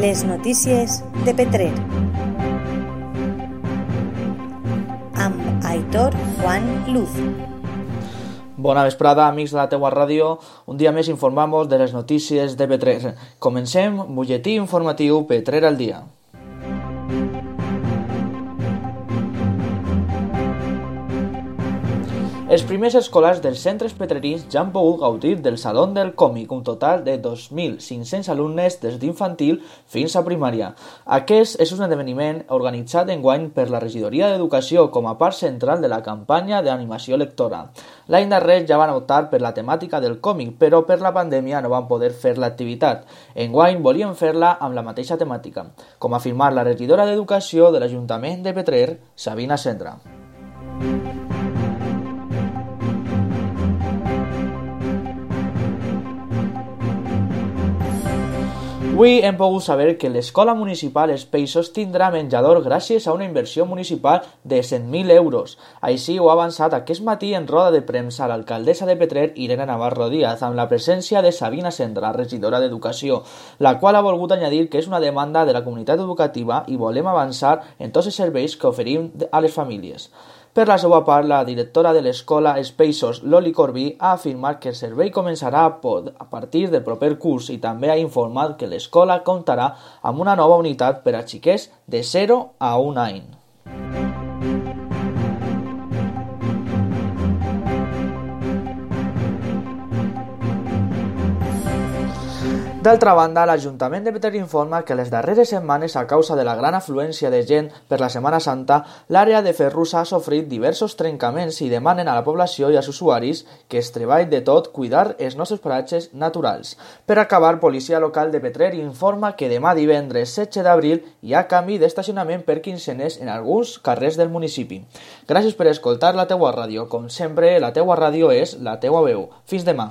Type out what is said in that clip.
Les notícies de Petrer. Amb Aitor Juan Luz. Bona vesprada, amics de la teua ràdio. Un dia més informamos de les notícies de Petrer. Comencem, butlletí informatiu Petrer al dia. Els primers escolars dels centres petrerins ja han pogut gaudir del Saló del Còmic, un total de 2.500 alumnes des d'infantil fins a primària. Aquest és un esdeveniment organitzat enguany per la Regidoria d'Educació com a part central de la campanya d'animació lectora. L'any darrer ja van optar per la temàtica del còmic, però per la pandèmia no van poder fer l'activitat. Enguany volien fer-la amb la mateixa temàtica, com ha afirmat la regidora d'Educació de l'Ajuntament de Petrer, Sabina Sendra. Avui hem pogut saber que l'Escola Municipal Espeixos tindrà menjador gràcies a una inversió municipal de 100.000 euros. Així ho ha avançat aquest matí en roda de premsa l'alcaldessa de Petrer, Irene Navarro Díaz, amb la presència de Sabina Sendra, regidora d'Educació, la qual ha volgut añadir que és una demanda de la comunitat educativa i volem avançar en tots els serveis que oferim a les famílies. Per la seva part, la directora de l'escola Spaces, Loli Corbí, ha afirmat que el servei començarà a partir del proper curs i també ha informat que l'escola comptarà amb una nova unitat per a xiquets de 0 a 1 any. D'altra banda, l'Ajuntament de Petrer informa que les darreres setmanes, a causa de la gran afluència de gent per la Setmana Santa, l'àrea de Ferrusa ha sofrit diversos trencaments i demanen a la població i als usuaris que es treballi de tot cuidar els nostres paratges naturals. Per acabar, Policia Local de Petrer informa que demà divendres 16 d'abril hi ha canvi d'estacionament per quincenes en alguns carrers del municipi. Gràcies per escoltar la teua ràdio. Com sempre, la teua ràdio és la teua veu. Fins demà.